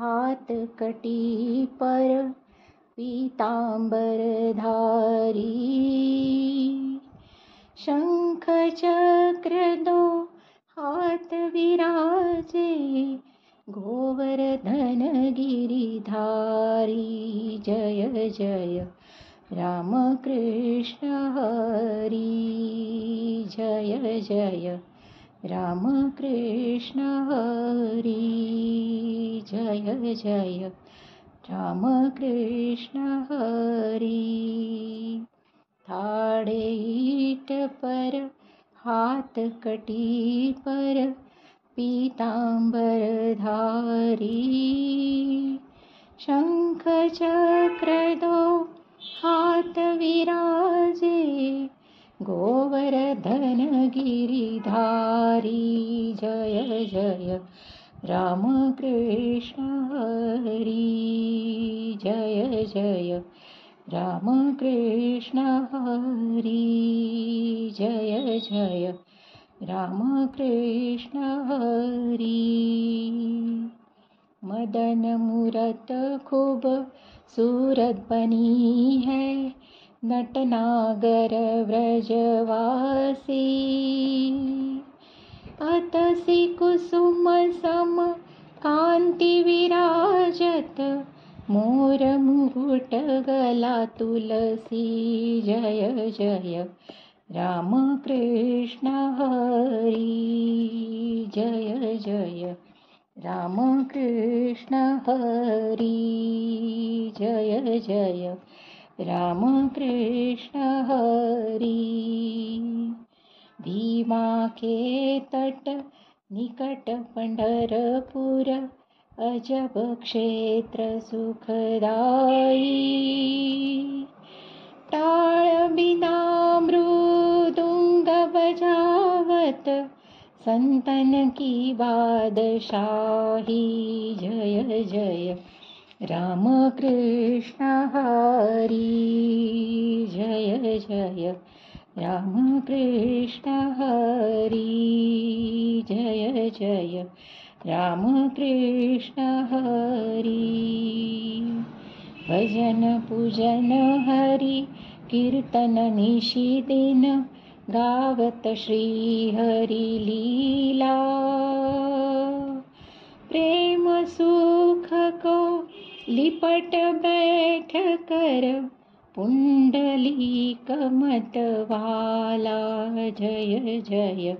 कटी पर पीताम्बरधारी। शङ्खचक्रदो हात विराजे गोवर्धनगिरिधारी। जय जय रामकृष्ण हरि। जय जय रामकृष्ण हरि। जय जय। रामकृष्ण हरि। ईट पर हाथ कटी पर पीताम्बरधारी शङ्खचक्रदो हात विराजे गोवर्धनगिरिधारी। जय जय। रामकृष्ण हरि जय जय। रामकृष्ण हरि जय जय। रामकृष्ण हरि मदन मूरत खूब सूरत बनी है। नटनागर व्रजवासी अतसि कुसुम सम कान्ति विराजत मोर मुकुट गला तुलसी जय जय रामकृष्ण हरि। जय जय रामकृष्ण हरि। जय जय रामकृष्ण हरि। भीमा के तट निकट पंढरपुर अजब क्षेत्र सुखदाई टाळ बिना मृदुंग बजावत संतन की बादशाही। जय जय। रामकृष्ण हरि जय जय। रामकृष्ण हरि जय जय। रामकृष्ण हरि। भजन पूजन हरि कीर्तन निशिदिन गावत श्री लिपट बैठ कर पुण्डली कमतवाला जय। जय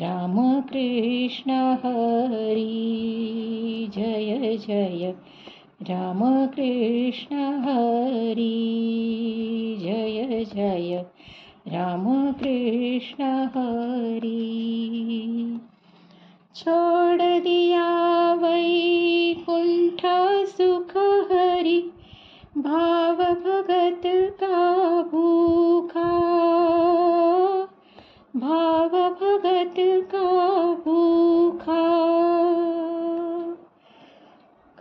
रामकृष्ण हरि जय जय। रामकृष्ण हरि जय जय। रामकृष्ण हरि छोड़ दिया वैकुण्ठ सुख हरि भाव भगत का भूखा। भाव भगत का भूखा।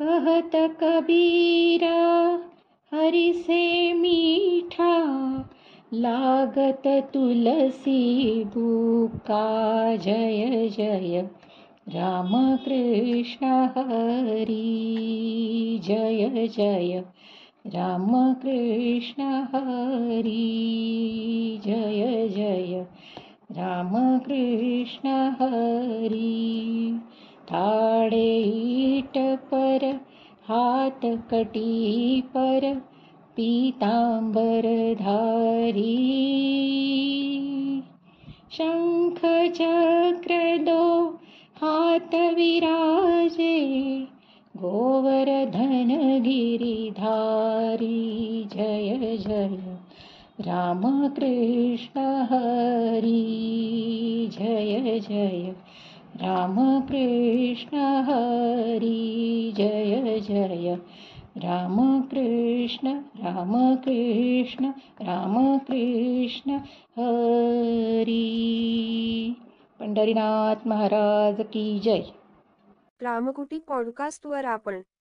कहत कबीरा, हरि से मीठा, लागत तुलसी बुका जय जय, रामकृष्ण हरि। जय जय रामकृष्ण हरि जय जय। रामकृष्ण हरि थाडे ईट पर हाथ कटी पर पीताम्बरधारी। शङ्खचक्रदो हात विराजे धारी जय जय। रामकृष्ण हरि जय जय। रामकृष्ण हरी जय जय। रामकृष्ण रामकृष्ण रामकृष्ण हरी। पंढरीनाथ महाराज की जय। रामकुटी पॉडकास्टवर आपण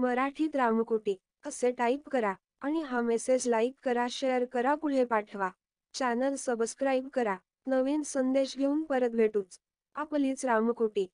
मराठीत रामकोटी असे टाईप करा आणि हा मेसेज लाईक करा शेअर करा पुढे पाठवा. चॅनल सबस्क्राईब करा. नवीन संदेश घेऊन परत भेटूच. आपलीच रामकोटी